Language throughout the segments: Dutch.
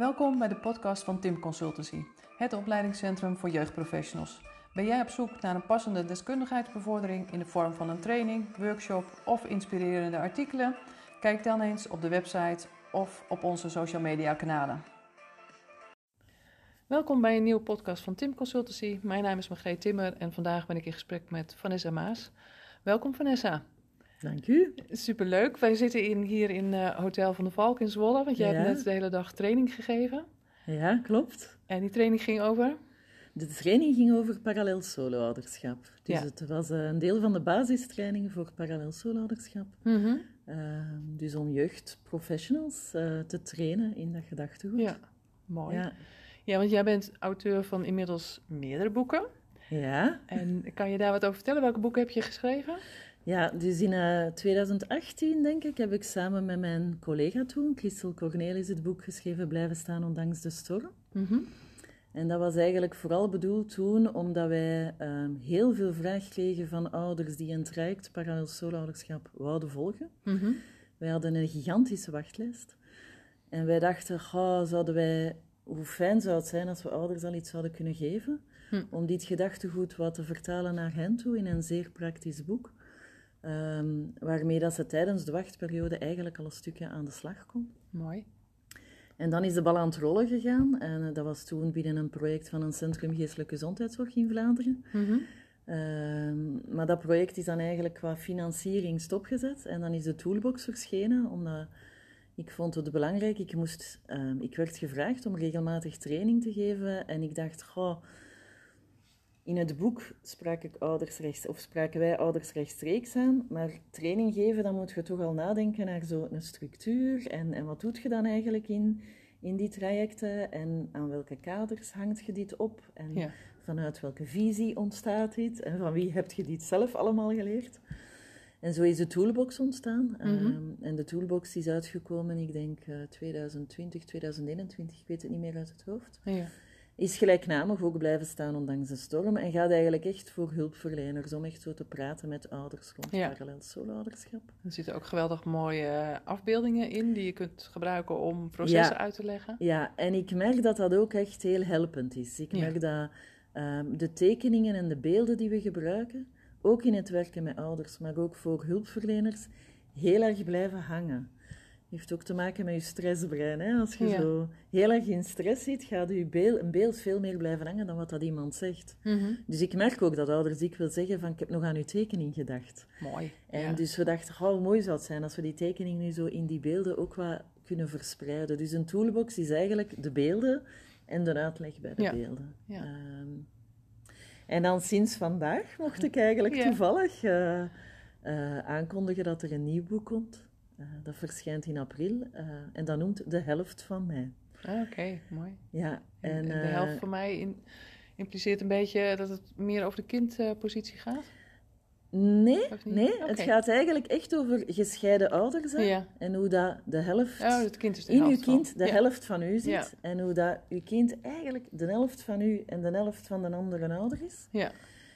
Welkom bij de podcast van Tim Consultancy, het opleidingscentrum voor jeugdprofessionals. Ben jij op zoek naar een passende deskundigheidsbevordering in de vorm van een training, workshop of inspirerende artikelen? Kijk dan eens op de website of op onze social media kanalen. Welkom bij een nieuwe podcast van Tim Consultancy. Mijn naam is Margreet Timmer en vandaag ben ik in gesprek met Vanessa Maas. Welkom Vanessa. Dank u. Superleuk. Wij zitten in, hier in uh, Hotel van de Valk in Zwolle, want jij Ja. hebt net de hele dag training gegeven. Ja, klopt. En die training ging over? De training ging over parallel solo-ouderschap. Dus Ja. het was eh, een deel van de basistraining voor parallel solo-ouderschap. Mhm. Eh, dus om jeugdprofessionals eh, te trainen in dat gedachtegoed. Ja, mooi. Ja. Ja. want jij bent auteur van inmiddels meerdere boeken. Ja. En kan je daar wat over vertellen? Welke boeken heb je geschreven? Ja, dus in eh, 2018, denk ik, heb ik samen met mijn collega toen, Christel Cornelis, het boek geschreven Blijven staan ondanks de storm. Mhm. En dat was eigenlijk vooral bedoeld toen omdat wij ehm, heel veel vraag kregen van ouders die een traject parallel solo-ouderschap wouden volgen. Mhm. Wij hadden een gigantische wachtlijst. En wij dachten, goh, zouden wij, hoe fijn zou het zijn als we ouders al iets zouden kunnen geven, Hm. om dit gedachtegoed wat te vertalen naar hen toe in een zeer praktisch boek, ehm, waarmee dat ze tijdens de wachtperiode eigenlijk al een stukje aan de slag kon. Mooi. En dan is de bal aan het rollen gegaan. En eh, dat was toen binnen een project van een Centrum Geestelijke Gezondheidszorg in Vlaanderen. Mhm. Ehm, maar dat project is dan eigenlijk qua financiering stopgezet. En dan is de toolbox verschenen, omdat ik vond het belangrijk. Ik, moest, ehm, ik werd gevraagd om regelmatig training te geven. En ik dacht, goh, in het boek sprak ik ouders rechts, of spraken wij ouders rechtstreeks aan. Maar training geven, dan moet je toch al nadenken naar zo'n structuur. En, en wat doet je dan eigenlijk in, in die trajecten? En aan welke kaders hangt je dit op? En Ja. vanuit welke visie ontstaat dit? En van wie heb je dit zelf allemaal geleerd? En zo is de toolbox ontstaan. Mhm. Ehm, en de toolbox is uitgekomen, ik denk eh, 2020, 2021, ik weet het niet meer uit het hoofd. Ja. Is gelijknamig ook blijven staan ondanks de storm. En gaat eigenlijk echt voor hulpverleners om echt zo te praten met ouders rond Ja. parallel solo-ouderschap. Er zitten ook geweldig mooie afbeeldingen in die je kunt gebruiken om processen Ja. uit te leggen. Ja, en ik merk dat dat ook echt heel helpend is. Ik Ja. merk dat ehm, de tekeningen en de beelden die we gebruiken, ook in het werken met ouders, maar ook voor hulpverleners, heel erg blijven hangen. Heeft ook te maken met je stressbrein. Hè? Als je Ja. zo heel erg in stress zit, gaat je beeld, een beeld veel meer blijven hangen dan wat dat iemand zegt. Mhm. Dus ik merk ook dat ouders dikwijls zeggen van ik heb nog aan uw tekening gedacht. Mooi. En ja. dus we dachten, oh, hoe mooi zou het zijn als we die tekening nu zo in die beelden ook wat kunnen verspreiden. Dus een toolbox is eigenlijk de beelden en de uitleg bij de Ja. beelden. Ja. Ehm, en dan sinds vandaag mocht ik eigenlijk toevallig eh, eh, aankondigen dat er een nieuw boek komt. Eh, dat verschijnt in april eh, en dat noemt De Helft van mij. Ah, Oké, mooi. Ja, En, de eh, helft van mij in, impliceert een beetje dat het meer over de kindpositie gaat. Nee, nee het gaat eigenlijk echt over gescheiden ouders zijn Ja. en hoe dat de helft Oh, het kind is de in uw van. kind de Ja. helft van u zit Ja. en hoe dat uw kind eigenlijk de helft van u en de helft van de andere ouder is. Ja.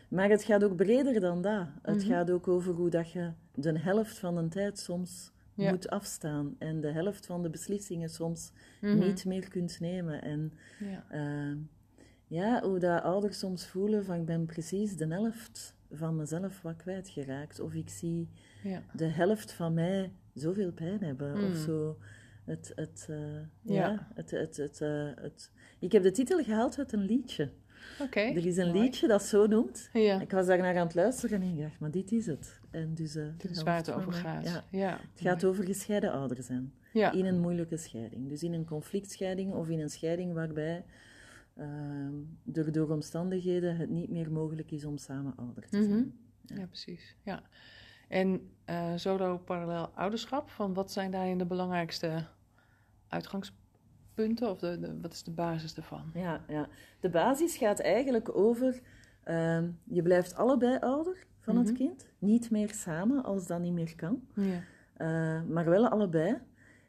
Maar het gaat ook breder dan dat. Het Mhm. gaat ook over hoe dat je de helft van de tijd soms Ja. moet afstaan en de helft van de beslissingen soms Mhm. niet meer kunt nemen. En Ja. eh, ja, hoe dat ouders soms voelen van ik ben precies de helft van mezelf wat kwijtgeraakt. Of ik zie Ja. de helft van mij zoveel pijn hebben. Mm. Of zo. Het, het, eh, Ja. ja. het, het, het, eh, het... Ik heb de titel gehaald uit een liedje. Er is een mooi. liedje dat zo noemt. Ja. Ik was daar naar aan het luisteren en ik dacht, maar dit is het. En dus, eh, Dit is de waar het over gaat. Ja. Ja. Het gaat over gescheiden ouders zijn. Ja. In een moeilijke scheiding. Dus in een conflictscheiding of in een scheiding waarbij ehm, er door omstandigheden het niet meer mogelijk is om samen ouder te zijn. Mhm. Ja, precies. Ja. En eh solo parallel ouderschap, van wat zijn daarin de belangrijkste uitgangspunten of de, de- wat is de basis ervan? Ja, ja. De basis gaat eigenlijk over, ehm, je blijft allebei ouder van Mhm. het kind. Niet meer samen als dat niet meer kan, Ja. eh, maar wel allebei.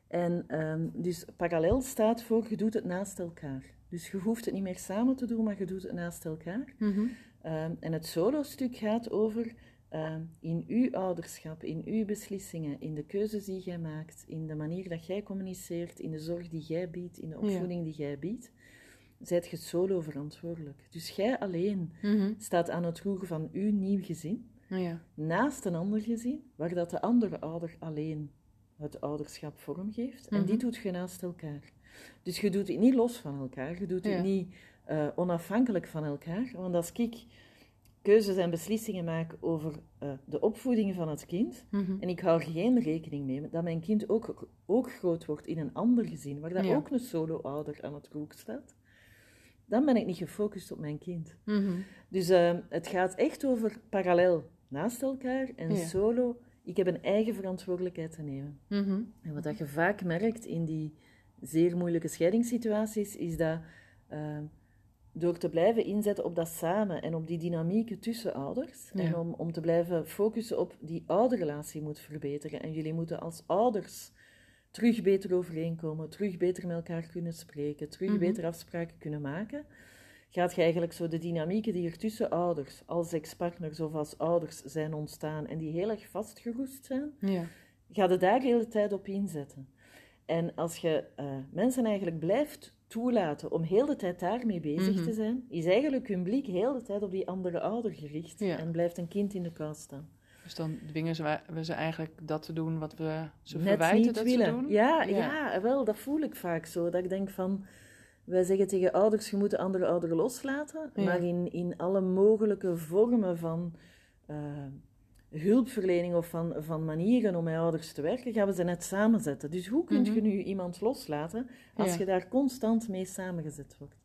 En ehm, dus parallel staat voor, je doet het naast elkaar. Dus je hoeft het niet meer samen te doen, maar je doet het naast elkaar. Mhm. Ehm, en het solo-stuk gaat over, uh, in uw ouderschap, in uw beslissingen, in de keuzes die jij maakt, in de manier dat jij communiceert, in de zorg die jij biedt, in de opvoeding die jij biedt, zijt je solo verantwoordelijk. Dus jij alleen Mhm. staat aan het roer van uw nieuw gezin, Ja. naast een ander gezin, waar dat de andere ouder alleen het ouderschap vormgeeft. En Mhm. die doet je naast elkaar. Dus je doet het niet los van elkaar, je doet Ja. het niet eh, onafhankelijk van elkaar. Want als ik keuzes en beslissingen maak over eh, de opvoeding van het kind, Mhm. en ik hou er geen rekening mee dat mijn kind ook, ook groot wordt in een ander gezin, waar Ja. ook een solo-ouder aan het roer staat, dan ben ik niet gefocust op mijn kind. Mhm. Dus eh, het gaat echt over parallel naast elkaar en Ja. solo. Ik heb een eigen verantwoordelijkheid te nemen. Mhm. En wat dat je vaak merkt in die zeer moeilijke scheidingssituaties, is dat eh, door te blijven inzetten op dat samen en op die dynamieken tussen ouders, Ja. en om, om te blijven focussen op die ouderrelatie moet verbeteren. En jullie moeten als ouders terug beter overeenkomen, terug beter met elkaar kunnen spreken, terug Mhm. beter afspraken kunnen maken. Gaat je eigenlijk zo de dynamieken die er tussen ouders, als ex-partners of als ouders zijn ontstaan en die heel erg vastgeroest zijn, Ja. ga je daar de hele tijd op inzetten. En als je eh, mensen eigenlijk blijft toelaten om heel de tijd daarmee bezig Mhm. te zijn, is eigenlijk hun blik heel de tijd op die andere ouder gericht Ja. en blijft een kind in de kou staan. Dus dan dwingen ze, we ze eigenlijk dat te doen wat we ze Net verwijten dat willen. ze doen. Ja, Ja. ja. wel, dat voel ik vaak zo. Dat ik denk van, wij zeggen tegen ouders, je moet de andere ouder loslaten, Ja. maar in, in alle mogelijke vormen van eh, hulpverlening of van, van manieren om met ouders te werken, gaan we ze net samenzetten. Dus hoe kun Mhm. je nu iemand loslaten als Ja. je daar constant mee samengezet wordt?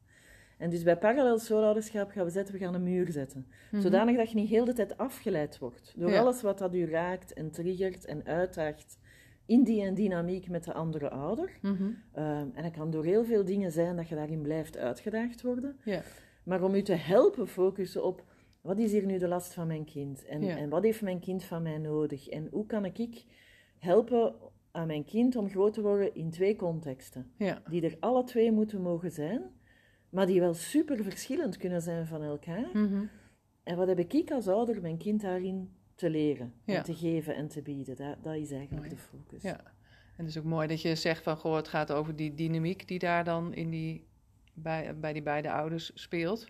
En dus bij parallel schoolouderschap gaan we zetten, we gaan een muur zetten. Mhm. Zodanig dat je niet heel de tijd afgeleid wordt door Ja. alles wat dat u raakt en triggert en uitdaagt in die en dynamiek met de andere ouder. Mhm. Ehm, en dat kan door heel veel dingen zijn dat je daarin blijft uitgedaagd worden. Ja. Maar om u te helpen focussen op wat is hier nu de last van mijn kind? En, Ja. en wat heeft mijn kind van mij nodig? En hoe kan ik helpen aan mijn kind om groot te worden in twee contexten? Ja. Die er alle twee moeten mogen zijn, maar die wel super verschillend kunnen zijn van elkaar. Mhm. En wat heb ik als ouder mijn kind daarin te leren, Ja. en te geven en te bieden? Dat, dat is eigenlijk Mooi. de focus. Ja. En het is ook mooi dat je zegt van, goh, het gaat over die dynamiek die daar dan in die, bij, bij die beide ouders speelt.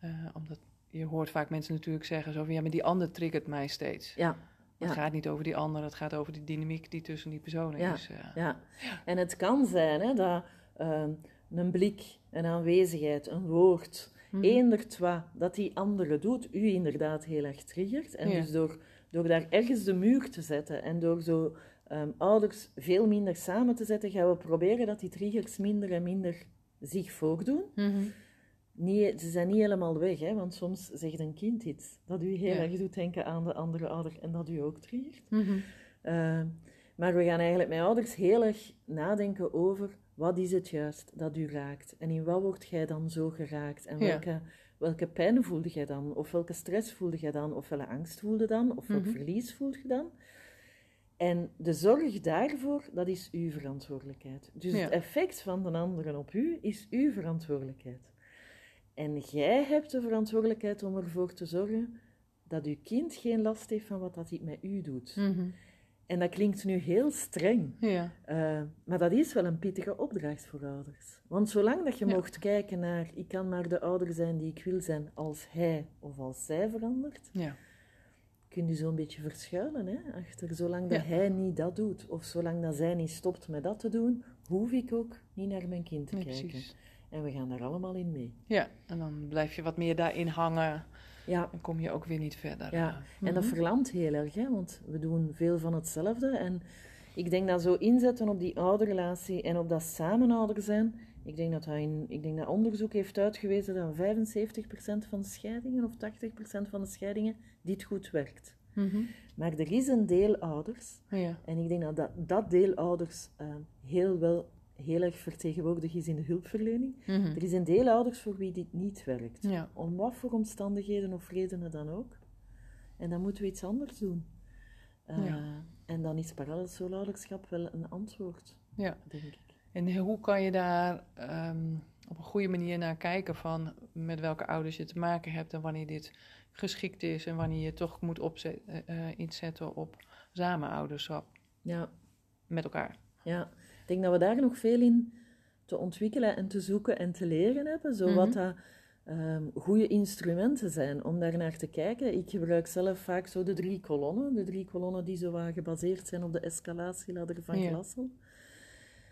Eh, omdat je hoort vaak mensen natuurlijk zeggen zo van, ja, maar die ander triggert mij steeds. ja. Het Ja. gaat niet over die ander, het gaat over die dynamiek die tussen die personen Ja. is. eh. Ja, en het kan zijn hè, dat ehm, een blik, een aanwezigheid, een woord, Mhm. eender wat dat die andere doet, u inderdaad heel erg triggert. En dus door, door daar ergens de muur te zetten en door zo ehm, ouders veel minder samen te zetten, gaan we proberen dat die triggers minder en minder zich voordoen. Mhm. Niet, ze zijn niet helemaal weg, hè, want soms zegt een kind iets dat u heel Ja. erg doet denken aan de andere ouder en dat u ook triggert. Mhm. Uh, maar we gaan eigenlijk met ouders heel erg nadenken over wat is het juist dat u raakt en in wat wordt jij dan zo geraakt en Ja. welke, welke pijn voelde jij dan of welke stress voelde jij dan of welke angst voelde dan of welk Mhm. verlies voelde je dan. En de zorg daarvoor, dat is uw verantwoordelijkheid. Dus Ja. het effect van de anderen op u is uw verantwoordelijkheid. En jij hebt de verantwoordelijkheid om ervoor te zorgen dat uw kind geen last heeft van wat dat hij met u doet. Mhm. En dat klinkt nu heel streng, Ja. eh, maar dat is wel een pittige opdracht voor ouders. Want zolang dat je Ja. mocht kijken naar, ik kan maar de ouder zijn die ik wil zijn als hij of als zij verandert, Ja. kun je zo'n beetje verschuilen hè, achter. Zolang dat hij niet dat doet, of zolang dat zij niet stopt met dat te doen, hoef ik ook niet naar mijn kind te kijken. precies. En we gaan daar allemaal in mee. Ja, en dan blijf je wat meer daarin hangen Ja, en kom je ook weer niet verder. Ja, en dat Mhm. verlamt heel erg, hè, want we doen veel van hetzelfde. En ik denk dat zo inzetten op die ouderrelatie en op dat samenouder zijn, ik denk dat, dat in, ik denk dat onderzoek heeft uitgewezen dat 75% van de scheidingen of 80% van de scheidingen dit goed werkt. Mhm. Maar er is een deel ouders, Ja. en ik denk dat dat, dat deel ouders eh, heel wel heel erg vertegenwoordigd is in de hulpverlening. Mhm. Er is een deel ouders voor wie dit niet werkt. Ja. Om wat voor omstandigheden of redenen dan ook. En dan moeten we iets anders doen. Eh, Ja. En dan is parallel ouderschap wel een antwoord, ja. denk ik. En hoe kan je daar ehm, op een goede manier naar kijken van met welke ouders je te maken hebt en wanneer dit geschikt is en wanneer je toch moet opzet, uh, inzetten op samenouderschap. Ja. Met elkaar. Ja, denk dat we daar nog veel in te ontwikkelen en te zoeken en te leren hebben. Zo wat mhm. dat um, goede instrumenten zijn om daar naar te kijken. Ik gebruik zelf vaak zo de drie kolonnen. De drie kolonnen die zo gebaseerd zijn op de escalatieladder van ja. Glassel.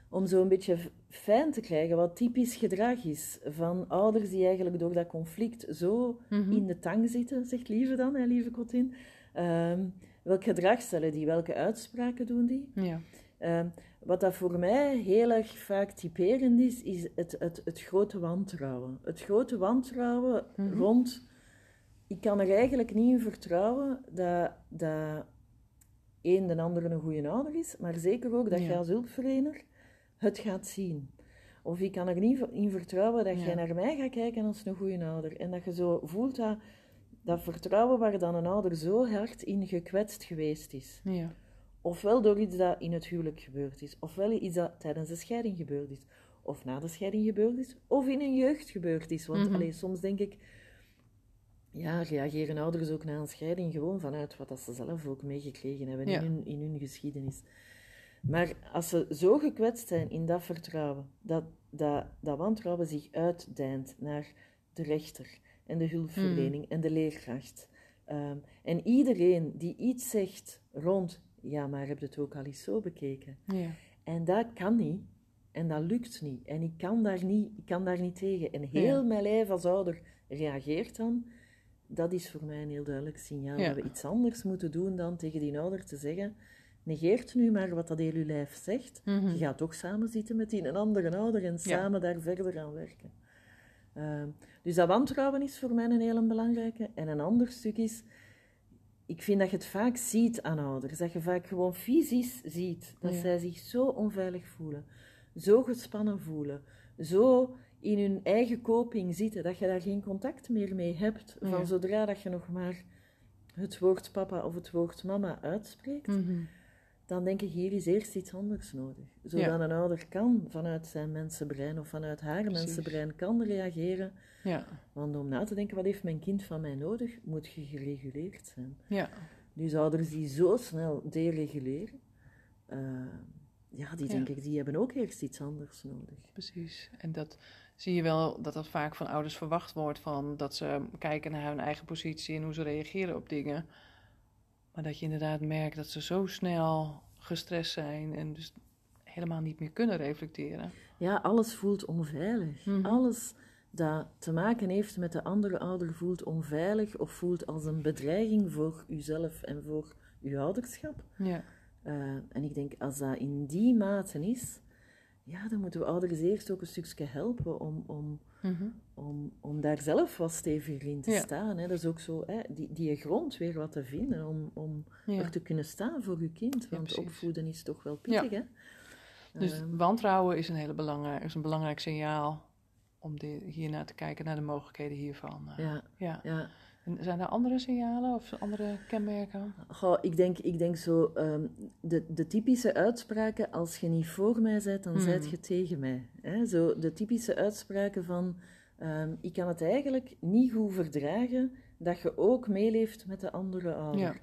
Om zo een beetje fijn te krijgen wat typisch gedrag is van ouders die eigenlijk door dat conflict zo mhm. in de tang zitten, zegt Lieve dan, hè, lieve Cotin. Um, welk gedrag stellen die? Welke uitspraken doen die? Ja. Um, wat dat voor mij heel erg vaak typerend is, is het, het, het grote wantrouwen. Het grote wantrouwen mhm. rond... Ik kan er eigenlijk niet in vertrouwen dat, dat één de andere een goede ouder is, maar zeker ook dat ja. jij als hulpverlener het gaat zien. Of ik kan er niet in vertrouwen dat jij naar mij gaat kijken als een goede ouder. En dat je zo voelt dat, dat vertrouwen waar dan een ouder zo hard in gekwetst geweest is. Ja. Ofwel door iets dat in het huwelijk gebeurd is, ofwel iets dat tijdens de scheiding gebeurd is, of na de scheiding gebeurd is, of in een jeugd gebeurd is. Want mm soms denk ik, ja, reageren ouders ook na een scheiding gewoon vanuit wat dat ze zelf ook meegekregen hebben in, hun, in hun geschiedenis. Maar als ze zo gekwetst zijn in dat vertrouwen, dat, dat, dat wantrouwen zich uitdijnt naar de rechter en de hulpverlening mm. en de leerkracht. Um, en iedereen die iets zegt rond ja, maar heb je het ook al eens zo bekeken? Ja. En dat kan niet. En dat lukt niet. En ik kan daar niet, ik kan daar niet tegen. En heel mijn lijf als ouder reageert dan. Dat is voor mij een heel duidelijk signaal. Dat we iets anders moeten doen dan tegen die ouder te zeggen... Negeert nu maar wat dat heel uw lijf zegt. Mhm. Je gaat toch samen zitten met die een andere ouder en samen daar verder aan werken. Ehm, dus dat wantrouwen is voor mij een hele belangrijke. En een ander stuk is ik vind dat je het vaak ziet aan ouders. Dat je vaak gewoon fysisch ziet dat zij zich zo onveilig voelen, zo gespannen voelen, zo in hun eigen koping zitten, dat je daar geen contact meer mee hebt. Van zodra dat je nog maar het woord papa of het woord mama uitspreekt, mhm. Dan denk ik hier is eerst iets anders nodig. Zodat een ouder kan vanuit zijn mensenbrein of vanuit haar mensenbrein kan reageren ja. Want om na te denken, wat heeft mijn kind van mij nodig, moet je gereguleerd zijn. Ja. Dus ouders die zo snel dereguleren, uh, ja, die denk ik, die hebben ook eerst iets anders nodig. Precies. En dat zie je wel, dat dat vaak van ouders verwacht wordt, van dat ze kijken naar hun eigen positie en hoe ze reageren op dingen. Maar dat je inderdaad merkt dat ze zo snel gestrest zijn en dus helemaal niet meer kunnen reflecteren. Ja, alles voelt onveilig. Mhm. Alles dat te maken heeft met de andere ouder voelt onveilig of voelt als een bedreiging voor uzelf en voor uw ouderschap. Ja. Uh, en ik denk, als dat in die mate is, ja, dan moeten we ouders eerst ook een stukje helpen om, om, mm om, om daar zelf wat steviger in te staan. Hè. Dat is ook zo, hè, die, die grond weer wat te vinden om, om ja. er te kunnen staan voor uw kind. Want opvoeden is toch wel pittig, hè? Dus uh, wantrouwen is een, hele belangrijk, is een belangrijk signaal om de, hiernaar te kijken, naar de mogelijkheden hiervan. Eh. ja, ja. En zijn er andere signalen of andere kenmerken? Goh, ik, denk, ik denk zo, um, de, de typische uitspraken, als je niet voor mij bent, dan hmm. je tegen mij. Hè? Zo, de typische uitspraken van, um, ik kan het eigenlijk niet goed verdragen dat je ook meeleeft met de andere ouder. Ja.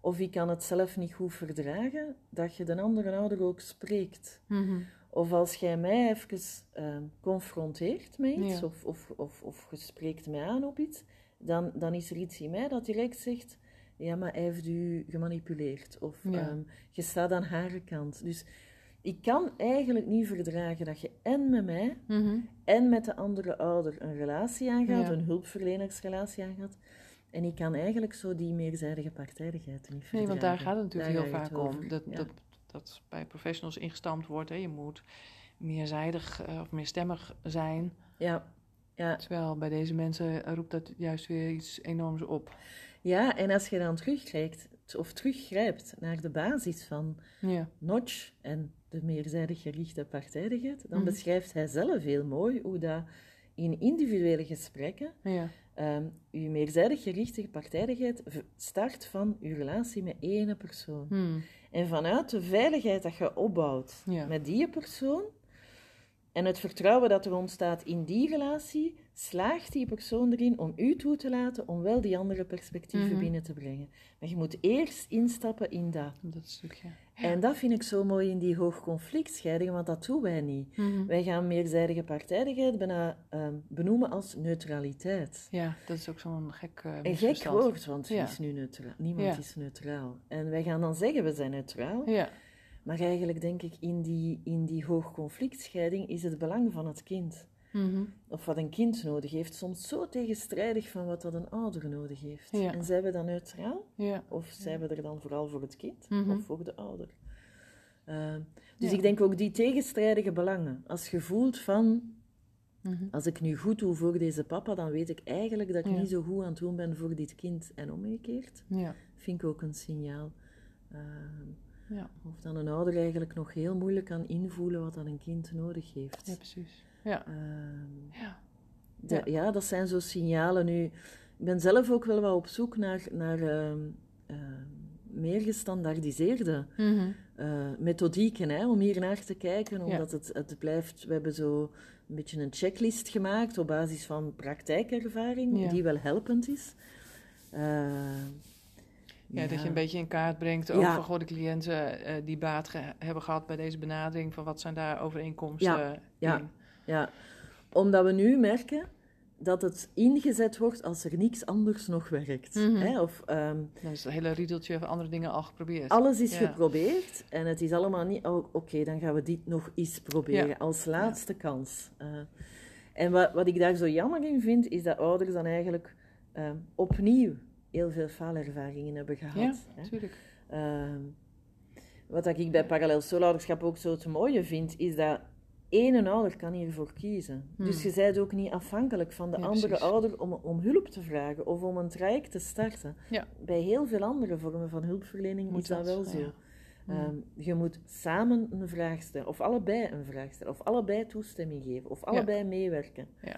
Of ik kan het zelf niet goed verdragen dat je de andere ouder ook spreekt. Mm of als jij mij even uh, confronteert met iets, of, of, of, of je spreekt mij aan op iets, dan, dan is er iets in mij dat direct zegt: Ja, maar hij heeft u gemanipuleerd. Of ehm, je staat aan haar kant. Dus ik kan eigenlijk niet verdragen dat je en met mij mhm. en met de andere ouder een relatie aangaat, een hulpverlenersrelatie aangaat. En ik kan eigenlijk zo die meerzijdige partijdigheid niet verdragen. Nee, want daar gaat het natuurlijk heel vaak om. Dat, dat dat bij professionals ingestampt wordt. Hè. Je moet meerzijdig uh, of meerstemmig zijn. Ja. Ja. Terwijl bij deze mensen roept dat juist weer iets enorms op. Ja, en als je dan terugkijkt of teruggrijpt naar de basis van ja. Notch en de meerzijdig gerichte partijdigheid, dan Mhm. beschrijft hij zelf heel mooi hoe dat in individuele gesprekken Ja. ehm uw meerzijdig gerichte partijdigheid start van uw relatie met één persoon. Hmm. En vanuit de veiligheid dat je opbouwt Ja. met die persoon en het vertrouwen dat er ontstaat in die relatie, slaagt die persoon erin om u toe te laten om wel die andere perspectieven Mhm. binnen te brengen. Maar je moet eerst instappen in dat. Dat stukje. En dat vind ik zo mooi in die hoogconflictscheidingen, want dat doen wij niet. Mhm. Wij gaan meerzijdige partijdigheid bijna ehm, benoemen als neutraliteit. Ja, dat is ook zo'n gek uh, Een gek woord, want Ja. is nu neutraal? Niemand Ja. is neutraal. En wij gaan dan zeggen we zijn neutraal, Ja, maar eigenlijk denk ik in die, in die hoogconflictscheiding is het belang van het kind. Mhm. Of wat een kind nodig heeft, soms zo tegenstrijdig van wat dat een ouder nodig heeft. Ja. En zijn we dan neutraal? ja. Of zijn we er dan vooral voor het kind Mhm. of voor de ouder? Uh, dus Ja. ik denk ook die tegenstrijdige belangen. Als je voelt van, Mhm. als ik nu goed doe voor deze papa, dan weet ik eigenlijk dat ik niet zo goed aan het doen ben voor dit kind en omgekeerd. ja. Vind ik ook een signaal. Uh, Ja. of dan een ouder eigenlijk nog heel moeilijk kan invoelen wat dan een kind nodig heeft. ja, precies. Ja. Uh, Ja. de- Ja. dat zijn zo signalen. Nu, ik ben zelf ook wel wat op zoek naar, naar uh, meer gestandaardiseerde Mhm. uh, methodieken hè, om hier naar te kijken, omdat het, het blijft, we hebben zo een beetje een checklist gemaakt op basis van praktijkervaring, die wel helpend is. Ja, dat je een beetje in kaart brengt over Ja. goh, de cliënten eh, die baat ge- hebben gehad bij deze benadering, van wat zijn daar overeenkomsten Ja, ja. in. Ja, omdat we nu merken dat het ingezet wordt als er niks anders nog werkt. Mhm. hè? Of, ehm, Dan is het hele riedeltje van andere dingen al geprobeerd. alles is geprobeerd en het is allemaal niet... Oh, Oké, dan gaan we dit nog eens proberen als laatste kans. Uh, en wat, wat ik daar zo jammer in vind, is dat ouders dan eigenlijk uh, opnieuw heel veel faalervaringen hebben gehad. Ja, natuurlijk. Uh, wat ik bij parallel ook zo het mooie vind, is dat één ouder kan hiervoor kiezen. Hmm. Dus je bent ook niet afhankelijk van de Ja, andere precies. ouder om, om hulp te vragen of om een traject te starten. Ja. Bij heel veel andere vormen van hulpverlening Moet is dat, dat, wel zo. ja. Hmm. Um, je moet samen een vraag stellen, of allebei een vraag stellen, of allebei toestemming geven, of allebei meewerken. Ja.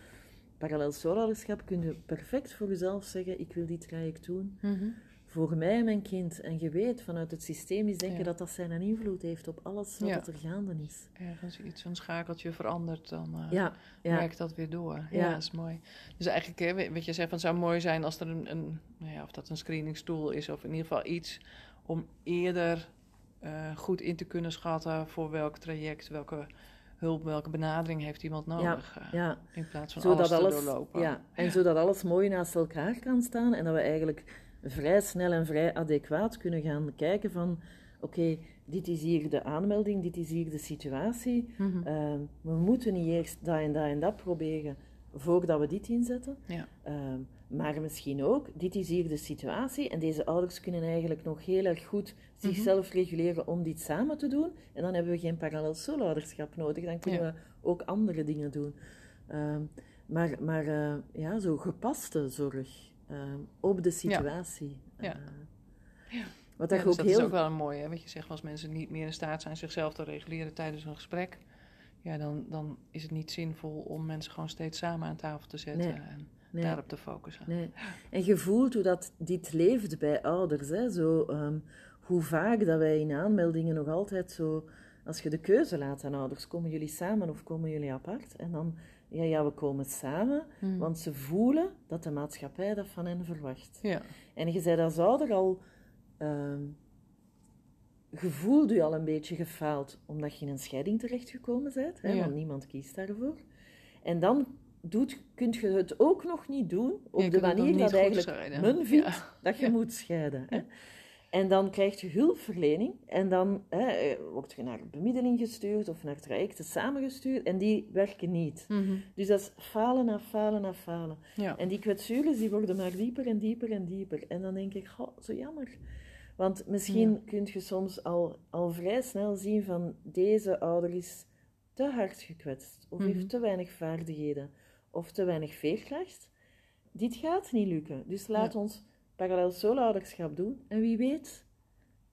Parallel soulouderschap kun je perfect voor jezelf zeggen: ik wil dit traject doen Mhm. voor mij en mijn kind. En je weet vanuit het systemisch denken Ja. dat dat zijn een invloed heeft op alles wat Ja. er gaande is. Ergens iets, een schakeltje verandert, dan eh, Ja, werkt dat weer door. Ja, dat is mooi. Dus eigenlijk, hè, wat je zegt, van, het zou mooi zijn als er een, een nou ja, of dat een screeningstoel is, of in ieder geval iets om eerder eh, goed in te kunnen schatten voor welk traject, welke hulp, welke benadering heeft iemand nodig. eh, ja. In plaats van Zodat alles, doorlopen. ja, en zodat alles mooi naast elkaar kan staan en dat we eigenlijk vrij snel en vrij adequaat kunnen gaan kijken van oké, dit is hier de aanmelding, dit is hier de situatie. Mhm. Uh, we moeten niet eerst dat en dat en dat proberen voordat we dit inzetten. Ja. Uh, maar misschien ook, dit is hier de situatie en deze ouders kunnen eigenlijk nog heel erg goed zichzelf Mhm. reguleren om dit samen te doen. En dan hebben we geen parallel soulouderschap nodig, dan kunnen Ja. we ook andere dingen doen. Uh, maar maar uh, ja, zo gepaste zorg op de situatie. Ja. ja. Wat dat ja, ook dus dat heel... is ook wel een mooie, hè? wat je zegt, als mensen niet meer in staat zijn zichzelf te reguleren tijdens een gesprek, ja, dan, dan is het niet zinvol om mensen gewoon steeds samen aan tafel te zetten Nee. en Nee. daarop te focussen. Nee. En je voelt hoe dat dit leeft bij ouders. Hè? Zo, um, hoe vaak dat wij in aanmeldingen nog altijd zo... Als je de keuze laat aan ouders, komen jullie samen of komen jullie apart? En dan, ja, ja we komen samen, Hmm. want ze voelen dat de maatschappij dat van hen verwacht. Ja. En je zei als ouder al... Um, je voelt je al een beetje gefaald omdat je in een scheiding terechtgekomen bent, hè? Ja. want niemand kiest daarvoor. En dan doet, kun je het ook nog niet doen op de kunt manier dat eigenlijk scheiden. men vindt Ja. dat je Ja. moet scheiden. Hè? En dan krijg je hulpverlening en dan hè, word je naar bemiddeling gestuurd of naar trajecten samengestuurd en die werken niet. Mhm. Dus dat is falen na falen na falen. En die kwetsures die worden maar dieper en dieper en dieper. En dan denk ik, goh, zo jammer. Want misschien kun je soms al, al vrij snel zien van deze ouder is te hard gekwetst. Of Mhm. heeft te weinig vaardigheden. Of te weinig veerkracht. Dit gaat niet lukken. Dus laat Ja. ons parallel soulouderschap doen. En wie weet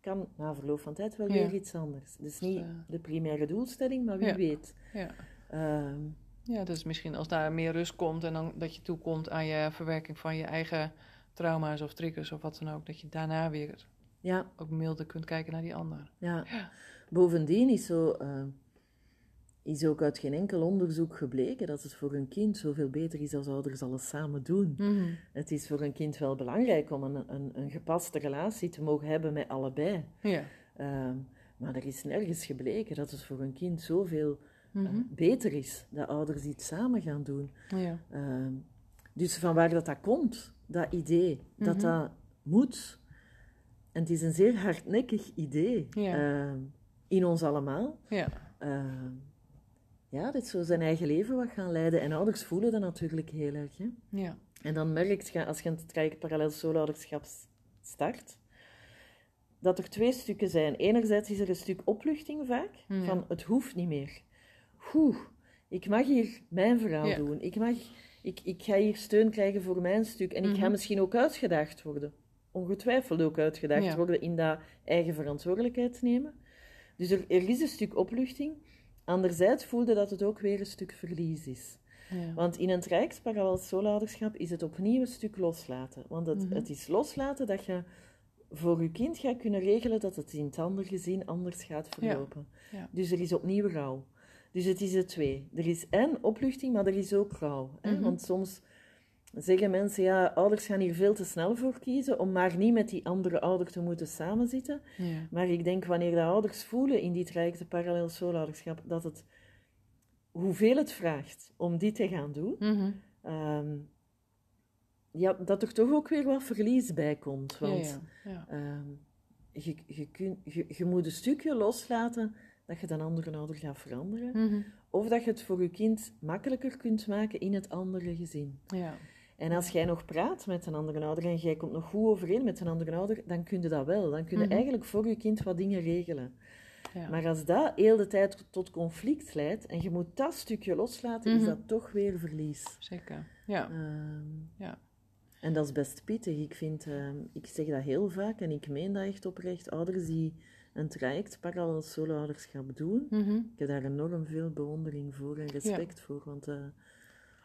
kan na verloop van tijd wel Ja. weer iets anders. Dus niet de primaire doelstelling, maar wie Ja. weet. Ja. Ehm, ja, dus misschien als daar meer rust komt en dan dat je toekomt aan je verwerking van je eigen trauma's of triggers of wat dan ook, dat je daarna weer ja, ook milder kunt kijken naar die ander. Ja. Ja. Bovendien is zo. eh, is ook uit geen enkel onderzoek gebleken dat het voor een kind zoveel beter is als ouders alles samen doen. Mhm. Het is voor een kind wel belangrijk om een, een, een gepaste relatie te mogen hebben met allebei. Ja. Ehm, maar er is nergens gebleken dat het voor een kind zoveel eh, Mhm. beter is dat ouders iets samen gaan doen. Ja. Ehm, dus van waar dat, dat komt, dat idee, dat Mhm. dat moet. En het is een zeer hardnekkig idee Ja. ehm, in ons allemaal. Ja. Ja, dit zo zijn eigen leven wat gaan leiden. En ouders voelen dat natuurlijk heel erg. Hè? Ja. En dan merk je, als je het traject parallel solo-ouderschap start, dat er twee stukken zijn. Enerzijds is er een stuk opluchting vaak, Ja. van het hoeft niet meer. Oeh, ik mag hier mijn verhaal Ja. doen. Ik, mag, ik, ik ga hier steun krijgen voor mijn stuk. En ik ga Mhm. misschien ook uitgedaagd worden. Ongetwijfeld ook uitgedaagd Ja. worden in dat eigen verantwoordelijkheid nemen. Dus er, er is een stuk opluchting. Anderzijds voelde dat het ook weer een stuk verlies is. Ja. Want in een traject parallel solo-ouderschap is het opnieuw een stuk loslaten. Want het, Mhm. het is loslaten dat je voor je kind gaat kunnen regelen dat het in het andere gezin anders gaat verlopen. Ja. Dus er is opnieuw rouw. Dus het is de twee. Er is en opluchting, maar er is ook rouw. Hè? Mhm. Want soms zeggen mensen, ja, ouders gaan hier veel te snel voor kiezen om maar niet met die andere ouder te moeten samenzitten. Ja. Maar ik denk wanneer de ouders voelen in die trajecten parallel solo-ouderschap, dat het, hoeveel het vraagt om dit te gaan doen, Mhm. ehm, ja, dat er toch ook weer wat verlies bij komt. Want ja. Ja. ehm, je, je, kun, je, je moet een stukje loslaten dat je dan andere ouder gaat veranderen. Mhm. Of dat je het voor je kind makkelijker kunt maken in het andere gezin. Ja. En als jij nog praat met een andere ouder en jij komt nog goed overeen met een andere ouder, dan kun je dat wel. Dan kun je Mhm. eigenlijk voor je kind wat dingen regelen. Ja. Maar als dat heel de tijd tot conflict leidt en je moet dat stukje loslaten, Mhm. is dat toch weer verlies. Zeker. Ja. Ehm, Ja. en dat is best pittig. Ik, vind, ehm, ik zeg dat heel vaak en ik meen dat echt oprecht. Ouders die een traject parallel solo-ouderschap doen, Mhm. ik heb daar enorm veel bewondering voor en respect voor, want eh,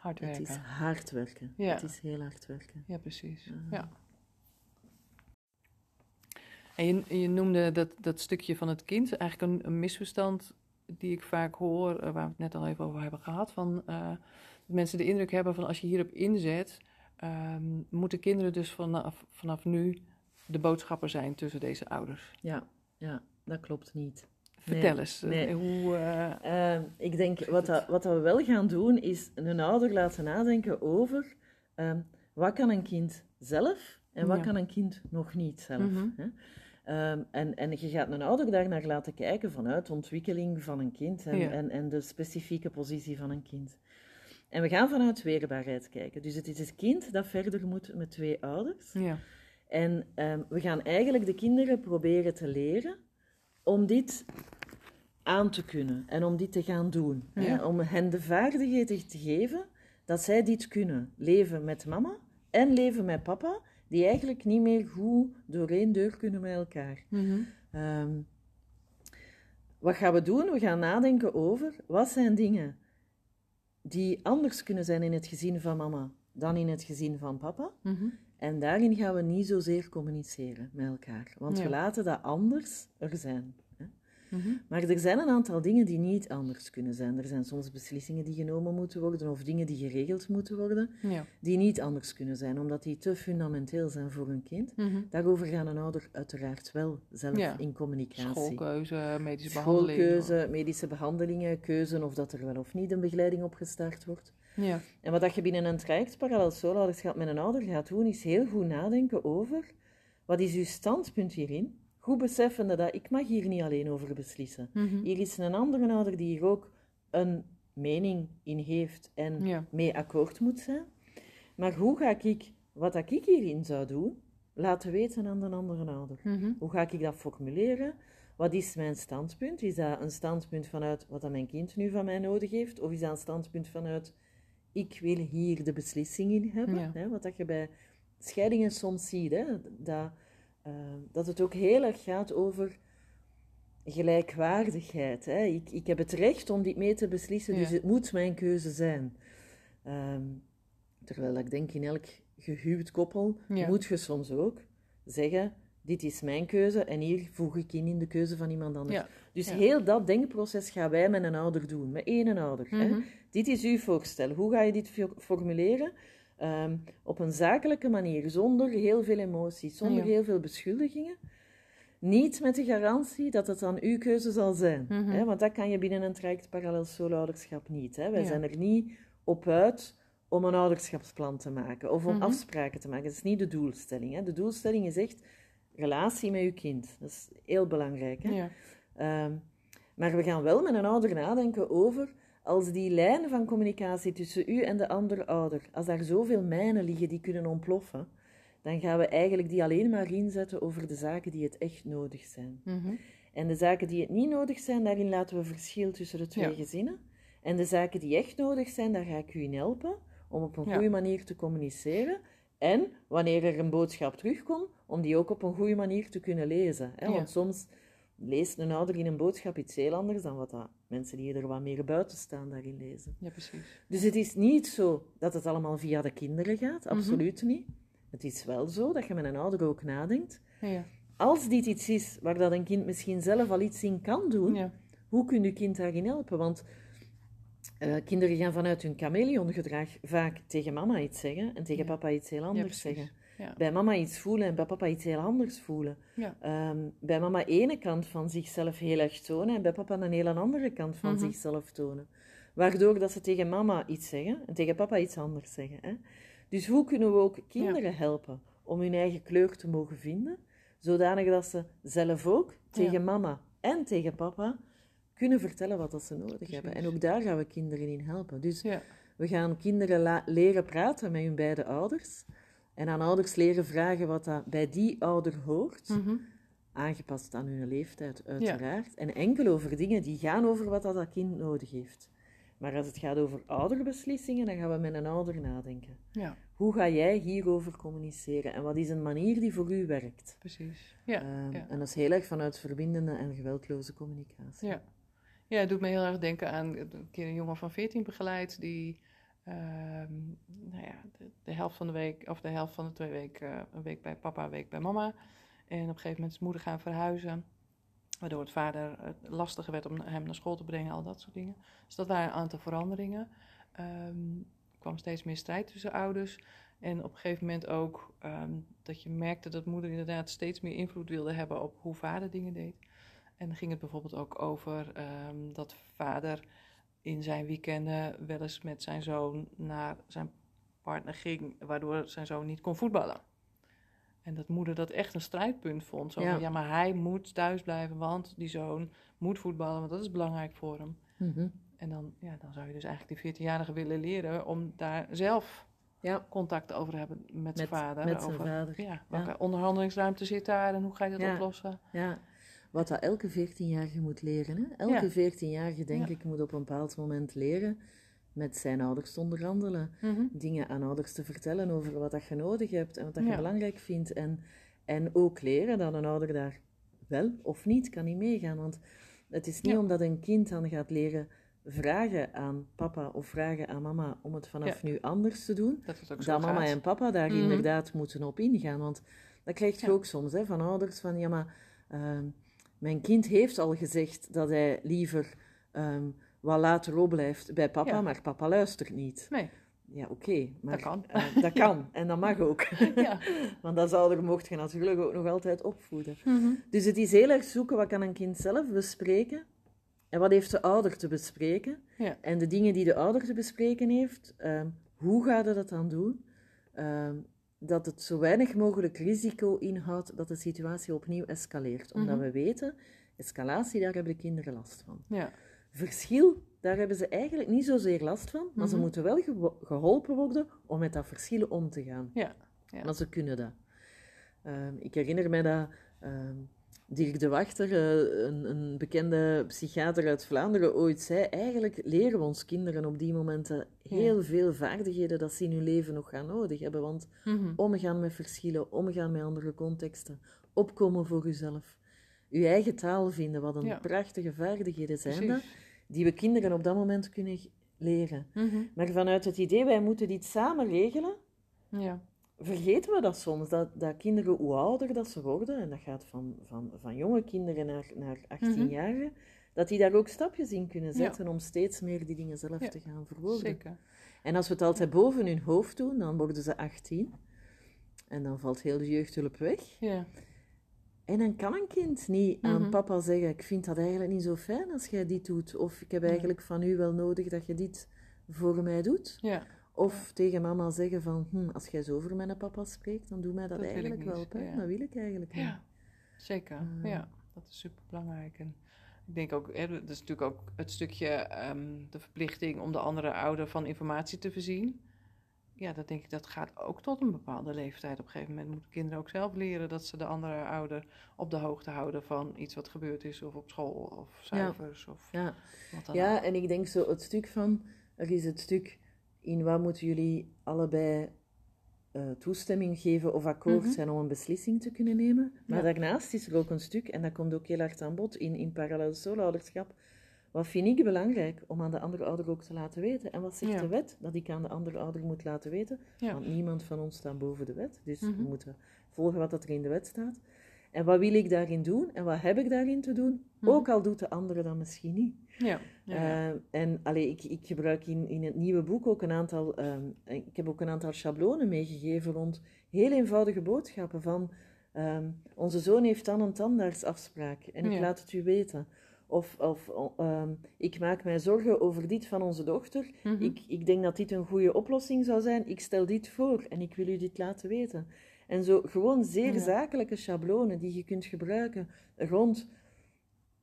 Hard het werken. is hard werken. Ja. Het is heel hard werken. Ja, precies. Ja. En je, je noemde dat, dat stukje van het kind, eigenlijk een, een misverstand die ik vaak hoor, eh, waar we het net al even over hebben gehad, van eh, dat mensen de indruk hebben van als je hierop inzet, ehm, moeten kinderen dus vanaf, vanaf nu de boodschapper zijn tussen deze ouders. Ja, ja dat klopt niet. Vertel Nee, eens, eh, nee. hoe... eh, Ehm, ik denk, wat, dat, wat dat we wel gaan doen, is een ouder laten nadenken over ehm, wat kan een kind zelf en wat Ja. kan een kind nog niet zelf. Mhm. Hè? Ehm, en, en je gaat een ouder daar naar laten kijken vanuit de ontwikkeling van een kind en, Ja. en, en de specifieke positie van een kind. En we gaan vanuit weerbaarheid kijken. Dus het is het kind dat verder moet met twee ouders. ja. En we gaan eigenlijk de kinderen proberen te leren om dit aan te kunnen en om dit te gaan doen. Hè? Ja. Om hen de vaardigheden te geven dat zij dit kunnen. Leven met mama en leven met papa, die eigenlijk niet meer goed door één deur kunnen met elkaar. Mhm. Ehm, wat gaan we doen? We gaan nadenken over wat zijn dingen die anders kunnen zijn in het gezin van mama dan in het gezin van papa. Mhm. En daarin gaan we niet zozeer communiceren met elkaar, want Ja. we laten dat anders er zijn. Hè? Mhm. Maar er zijn een aantal dingen die niet anders kunnen zijn. Er zijn soms beslissingen die genomen moeten worden of dingen die geregeld moeten worden, Ja. die niet anders kunnen zijn, omdat die te fundamenteel zijn voor een kind. Mhm. Daarover gaan een ouder uiteraard wel zelf Ja. in communicatie. Schoolkeuze, medische. Schoolkeuze, medische behandelingen, keuze of dat er wel of niet een begeleiding opgestart wordt. Ja. En wat dat je binnen een traject parallel solo-ouderschap met een ouder gaat doen, is heel goed nadenken over wat is uw standpunt hierin. Goed beseffende dat ik mag hier niet alleen over beslissen. Mhm. Hier is een andere ouder die hier ook een mening in heeft en Ja. mee akkoord moet zijn. Maar hoe ga ik, wat dat ik hierin zou doen, laten weten aan de andere ouder? Mhm. Hoe ga ik dat formuleren? Wat is mijn standpunt? Is dat een standpunt vanuit wat dat mijn kind nu van mij nodig heeft? Of is dat een standpunt vanuit ik wil hier de beslissing in hebben? Ja. Hè? Wat dat je bij scheidingen soms ziet, hè? Dat, eh, dat het ook heel erg gaat over gelijkwaardigheid. Hè? Ik, ik heb het recht om dit mee te beslissen, dus het moet mijn keuze zijn. Ehm, terwijl ik denk in elk gehuwd koppel Ja. moet je soms ook zeggen: dit is mijn keuze en hier voeg ik in in de keuze van iemand anders. Ja. Dus Ja. heel dat denkproces gaan wij met een ouder doen, met één ouder. hè. Mhm. Dit is uw voorstel. Hoe ga je dit fo- formuleren? Ehm, op een zakelijke manier, zonder heel veel emoties, zonder Ja. heel veel beschuldigingen. Niet met de garantie dat het dan uw keuze zal zijn. Mhm. Hè? Want dat kan je binnen een traject parallel solo-ouderschap niet. Hè? Wij Ja. zijn er niet op uit om een ouderschapsplan te maken of om Mhm. afspraken te maken. Dat is niet de doelstelling. Hè? De doelstelling is echt relatie met uw kind. Dat is heel belangrijk. Hè? Ja. Ehm, maar we gaan wel met een ouder nadenken over als die lijnen van communicatie tussen u en de andere ouder, als daar zoveel mijnen liggen die kunnen ontploffen, dan gaan we eigenlijk die alleen maar inzetten over de zaken die het echt nodig zijn. Mhm. En de zaken die het niet nodig zijn, daarin laten we verschil tussen de twee Ja. gezinnen. En de zaken die echt nodig zijn, daar ga ik u in helpen om op een Ja. goede manier te communiceren. En wanneer er een boodschap terugkomt, om die ook op een goede manier te kunnen lezen. Hè? Ja. Want soms leest een ouder in een boodschap iets heel anders dan wat dat mensen die er wat meer buiten staan daarin lezen. ja, precies. Dus het is niet zo dat het allemaal via de kinderen gaat, Mhm. absoluut niet. Het is wel zo dat je met een ouder ook nadenkt. Ja. Als dit iets is waar dat een kind misschien zelf al iets in kan doen, Ja. hoe kun je kind daarin helpen? Want eh, kinderen gaan vanuit hun chameleongedrag vaak tegen mama iets zeggen en tegen Ja. papa iets heel anders zeggen. Ja. Bij mama iets voelen en bij papa iets heel anders voelen. Ehm, bij mama ene kant van zichzelf heel erg tonen en bij papa een hele andere kant van Mhm. zichzelf tonen. Waardoor dat ze tegen mama iets zeggen en tegen papa iets anders zeggen. Hè? Dus hoe kunnen we ook kinderen helpen om hun eigen kleur te mogen vinden, zodanig dat ze zelf ook tegen mama en tegen papa kunnen vertellen wat dat ze nodig hebben. En ook daar gaan we kinderen in helpen. Dus Ja. we gaan kinderen leren praten met hun beide ouders. En aan ouders leren vragen wat dat bij die ouder hoort. Mhm. Aangepast aan hun leeftijd, uiteraard. En enkel over dingen die gaan over wat dat, dat kind nodig heeft. Maar als het gaat over ouderbeslissingen, dan gaan we met een ouder nadenken. ja, Hoe ga jij hierover communiceren? En wat is een manier die voor u werkt? precies. Ja. Ehm, ja. En dat is heel erg vanuit verbindende en geweldloze communicatie. Ja. Ja, het doet me heel erg denken aan een keer een jongen van 14 begeleid die ehm, nou ja, de, helft van de week, of de helft van de twee weken, een week bij papa, een week bij mama. En op een gegeven moment is moeder gaan verhuizen. Waardoor het vader lastiger werd om hem naar school te brengen, al dat soort dingen. Dus dat waren een aantal veranderingen. Ehm, er kwam steeds meer strijd tussen ouders. En op een gegeven moment ook ehm, dat je merkte dat moeder inderdaad steeds meer invloed wilde hebben op hoe vader dingen deed. En dan ging het bijvoorbeeld ook over ehm, dat vader in zijn weekenden wel eens met zijn zoon naar zijn partner ging, waardoor zijn zoon niet kon voetballen. En dat moeder dat echt een strijdpunt vond. Zo Ja. van, ja, maar hij moet thuis blijven, want die zoon moet voetballen, want dat is belangrijk voor hem. Mhm. En dan, ja, dan zou je dus eigenlijk die 14-jarige willen leren om daar zelf Ja, contact over te hebben met, zijn vader. met zijn over, vader. Ja, welke onderhandelingsruimte zit daar en hoe ga je dat oplossen? Ja, wat dat elke 14-jarige moet leren. Hè? Elke Ja. 14-jarige, denk ik, moet op een bepaald moment leren met zijn ouders te onderhandelen. Mhm. Dingen aan ouders te vertellen over wat dat je nodig hebt en wat dat je belangrijk vindt. En, en ook leren dat een ouder daar wel of niet kan in meegaan. Want het is niet omdat een kind dan gaat leren vragen aan papa of vragen aan mama om het vanaf Ja. nu anders te doen, Dat dat mama en papa daar Mhm. inderdaad moeten op ingaan. Want dat krijg je Ja. ook soms hè, van ouders van ja, maar ehm, mijn kind heeft al gezegd dat hij liever ehm, wat later opblijft bij papa, Ja. maar papa luistert niet. Nee, Ja, oké, maar Dat kan. eh, dat kan en dat mag ook. ja. Want als ouder mocht je natuurlijk ook nog altijd opvoeden. Mhm. Dus het is heel erg zoeken wat kan een kind zelf bespreken en wat heeft de ouder te bespreken. Ja. En de dingen die de ouder te bespreken heeft, ehm, hoe gaat hij dat dan doen? Ehm, dat het zo weinig mogelijk risico inhoudt dat de situatie opnieuw escaleert. Omdat Mhm. we weten, escalatie, daar hebben de kinderen last van. ja. Verschil, daar hebben ze eigenlijk niet zozeer last van, maar ze Mhm. moeten wel geholpen worden om met dat verschil om te gaan. Ja. Ja. Maar ze kunnen dat. Ehm, ik herinner me dat ehm, Dirk de Wachter, eh, een, een bekende psychiater uit Vlaanderen, ooit zei: Eigenlijk leren we ons kinderen op die momenten heel veel vaardigheden dat ze in hun leven nog gaan nodig hebben. Want Mhm. omgaan met verschillen, omgaan met andere contexten, opkomen voor uzelf, uw eigen taal vinden, wat een Ja. prachtige vaardigheden zijn dat, die we kinderen op dat moment kunnen leren. Mhm. Maar vanuit het idee, wij moeten dit samen regelen, Ja. Vergeten we dat soms, dat, dat kinderen, hoe ouder dat ze worden, en dat gaat van, van, van jonge kinderen naar, naar 18 jaar, dat die daar ook stapjes in kunnen zetten om steeds meer die dingen zelf te gaan verwoorden. Zeker. En als we het altijd boven hun hoofd doen, dan worden ze 18. En dan valt heel de jeugdhulp weg. Ja. En dan kan een kind niet aan Mhm. papa zeggen: Ik vind dat eigenlijk niet zo fijn als jij dit doet. Of ik heb eigenlijk van u wel nodig dat je dit voor mij doet. Ja. Of tegen mama zeggen: van, hm, Als jij zo over mijn papa spreekt, dan doet mij dat, eigenlijk wel pijn. ja. Dat wil ik eigenlijk niet. Ja, zeker. Mm. Ja, dat is super belangrijk. En ik denk ook, hè, dat is natuurlijk ook het stukje ehm, de verplichting om de andere ouder van informatie te voorzien. Ja, dat denk ik, dat gaat ook tot een bepaalde leeftijd. Op een gegeven moment moeten kinderen ook zelf leren dat ze de andere ouder op de hoogte houden van iets wat gebeurd is, of op school, of cijfers, of Ja. wat dan Ja, ook. en ik denk zo het stuk van, er is het stuk in wat moeten jullie allebei eh, toestemming geven of akkoord Mhm. zijn om een beslissing te kunnen nemen. Maar Ja. daarnaast is er ook een stuk, en dat komt ook heel hard aan bod in, in parallel soulouderschap. Wat vind ik belangrijk om aan de andere ouder ook te laten weten? En wat zegt Ja. de wet dat ik aan de andere ouder moet laten weten? Ja. Want niemand van ons staat boven de wet, dus we Mhm. moeten volgen wat er in de wet staat. En wat wil ik daarin doen en wat heb ik daarin te doen? Mhm. Ook al doet de andere dat misschien niet. Ja, ja, ja. Eh, en allee, ik, ik gebruik in, in het nieuwe boek ook een aantal, ehm, ik heb ook een aantal schablonen meegegeven rond heel eenvoudige boodschappen van ehm, onze zoon heeft dan een tandartsafspraak en ik laat het u weten. Of, of ehm, ik maak mij zorgen over dit van onze dochter. Mhm. Ik, ik denk dat dit een goede oplossing zou zijn. Ik stel dit voor en ik wil u dit laten weten. En zo gewoon zeer Ja. zakelijke schablonen die je kunt gebruiken rond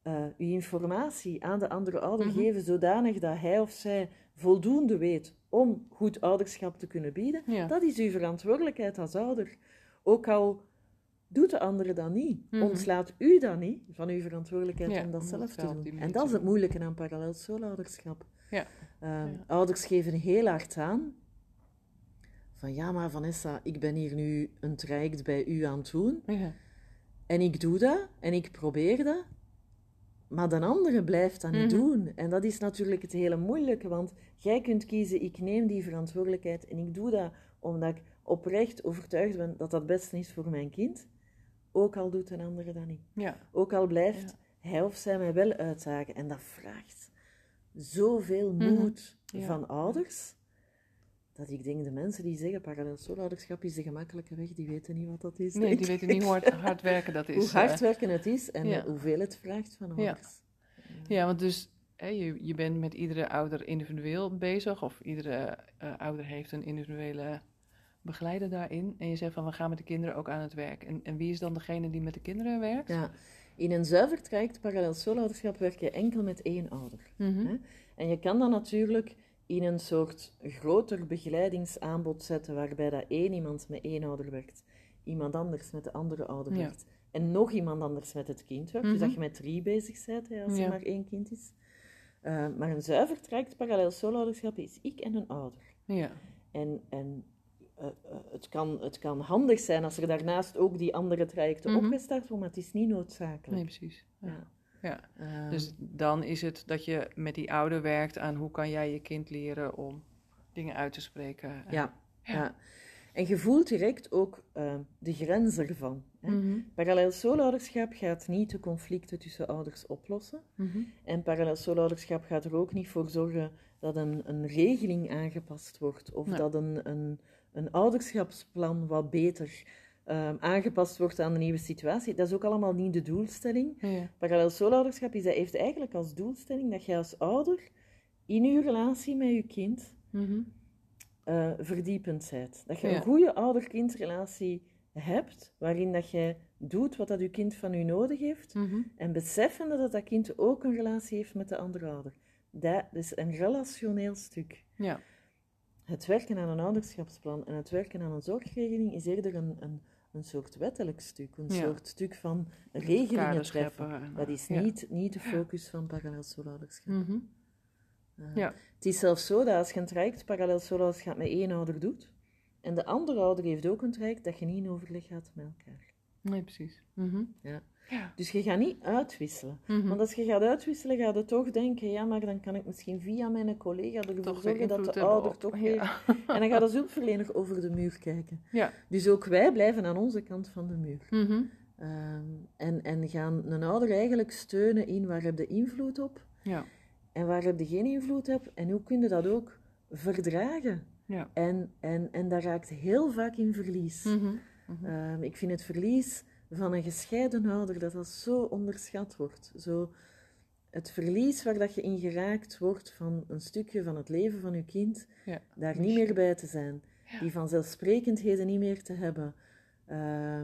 eh uw informatie aan de andere ouder Mhm. geven, zodanig dat hij of zij voldoende weet om goed ouderschap te kunnen bieden. Ja. Dat is uw verantwoordelijkheid als ouder. Ook al doet de andere dat niet, Mhm. ontslaat u dat niet van uw verantwoordelijkheid Ja, om dat zelf te doen. En dat is het moeilijke aan parallel soulouderschap. Ja. Ehm, Ja. Ouders geven heel hard aan van ja, maar Vanessa, ik ben hier nu een traject bij u aan het doen Ja. en ik doe dat en ik probeer dat, maar de andere blijft dat niet Mhm. doen. En dat is natuurlijk het hele moeilijke, want jij kunt kiezen, ik neem die verantwoordelijkheid en ik doe dat omdat ik oprecht overtuigd ben dat dat het beste is voor mijn kind, ook al doet een andere dat niet. Ja. Ook al blijft hij of zij mij wel uitdagen. En dat vraagt zoveel Mhm. moed Ja. van ouders, dat ik denk, de mensen die zeggen parallel is de gemakkelijke weg, die weten niet wat dat is. Nee, die weten niet hoe hard, hard werken dat is. Hoe hard eh. werken het is en ja. hoeveel het vraagt van Ja. ouders. Ja, want dus hè, je, je bent met iedere ouder individueel bezig, of iedere eh, ouder heeft een individuele begeleider daarin. En je zegt van we gaan met de kinderen ook aan het werk. En, en wie is dan degene die met de kinderen werkt? Ja. In een zuiver traject parallel werk je enkel met één ouder. Mhm. Hè? En je kan dat natuurlijk in een soort groter begeleidingsaanbod zetten, waarbij dat één iemand met één ouder werkt, iemand anders met de andere ouder Ja. werkt, en nog iemand anders met het kind werkt. Dus Mhm. dat je met drie bezig bent, hè, als Ja. er maar één kind is. Eh, maar een zuiver traject parallel soulouderschap is ik en een ouder. Ja. En, en eh, eh, het, kan, het kan handig zijn als er daarnaast ook die andere trajecten Mhm. opgestart worden, maar het is niet noodzakelijk. Nee, precies. Ja. Ja. Ja. Ehm, Dus dan is het dat je met die ouder werkt aan hoe kan jij je kind leren om dingen uit te spreken. En- Ja, Ja. ja. En je voelt direct ook eh, de grens ervan. Hè? Mhm. Parallel soulouderschap gaat niet de conflicten tussen ouders oplossen. Mhm. En parallel soulouderschap gaat er ook niet voor zorgen dat een, een regeling aangepast wordt. Of Nee. dat een, een, een ouderschapsplan wat beter ehm, aangepast wordt aan de nieuwe situatie. Dat is ook allemaal niet de doelstelling. Ja. Parallel is, dat heeft eigenlijk als doelstelling dat je als ouder in je relatie met je kind Mhm. eh, verdiepend bent. Dat je Ja. een goede ouder-kindrelatie hebt, waarin dat jij doet wat dat je kind van je nodig heeft, Mhm. en beseffende dat dat kind ook een relatie heeft met de andere ouder. Dat is een relationeel stuk. Ja. Het werken aan een ouderschapsplan en het werken aan een zorgregeling is eerder een, een, een soort wettelijk stuk, een Ja. soort stuk van regelingen treffen. en, Dat is niet, niet de focus van parallel soulouderschap. Mhm. Eh, Ja. Het is zelfs zo dat als je een traject parallel soulouderschap met één ouder doet, en de andere ouder heeft ook een traject, dat je niet in overleg gaat met elkaar. Nee, precies. Mhm. Ja. Ja. Dus je gaat niet uitwisselen. Mhm. Want als je gaat uitwisselen, ga je toch denken, ja, maar dan kan ik misschien via mijn collega ervoor zorgen dat de ouder toch ja. weer... En dan gaat de hulpverlener over de muur kijken. Ja. Dus ook wij blijven aan onze kant van de muur. Mhm. Ehm, en, en gaan een ouder eigenlijk steunen in waar heb je invloed op Ja. en waar heb je geen invloed op. En hoe kun je dat ook verdragen? Ja. En, en, en dat raakt heel vaak in verlies. Mhm. Ehm, ik vind het verlies van een gescheiden ouder, dat dat zo onderschat wordt. Zo het verlies waar dat je in geraakt wordt van een stukje van het leven van je kind, Ja. daar niet meer bij te zijn. Ja. Die vanzelfsprekendheden niet meer te hebben. Eh,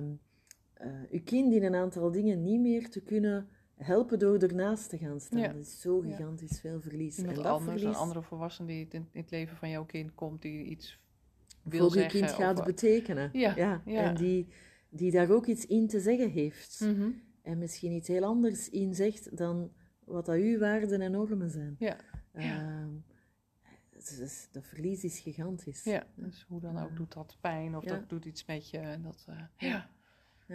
je kind in een aantal dingen niet meer te kunnen helpen door ernaast te gaan staan. Ja. Dat is zo Ja. gigantisch veel verlies. Iemand en dat anders, verlies een andere volwassene die in, het leven van jouw kind komt, die iets wil voor je zeggen. kind gaat of, betekenen. Ja, ja. En die, die daar ook iets in te zeggen heeft. Mhm. En misschien iets heel anders in zegt dan wat dat uw waarden en normen zijn. Ja. Ja. Ehm, dat verlies is gigantisch. Ja, dus hoe dan ook doet dat pijn of Ja. dat doet iets met je. En dat, eh, Ja.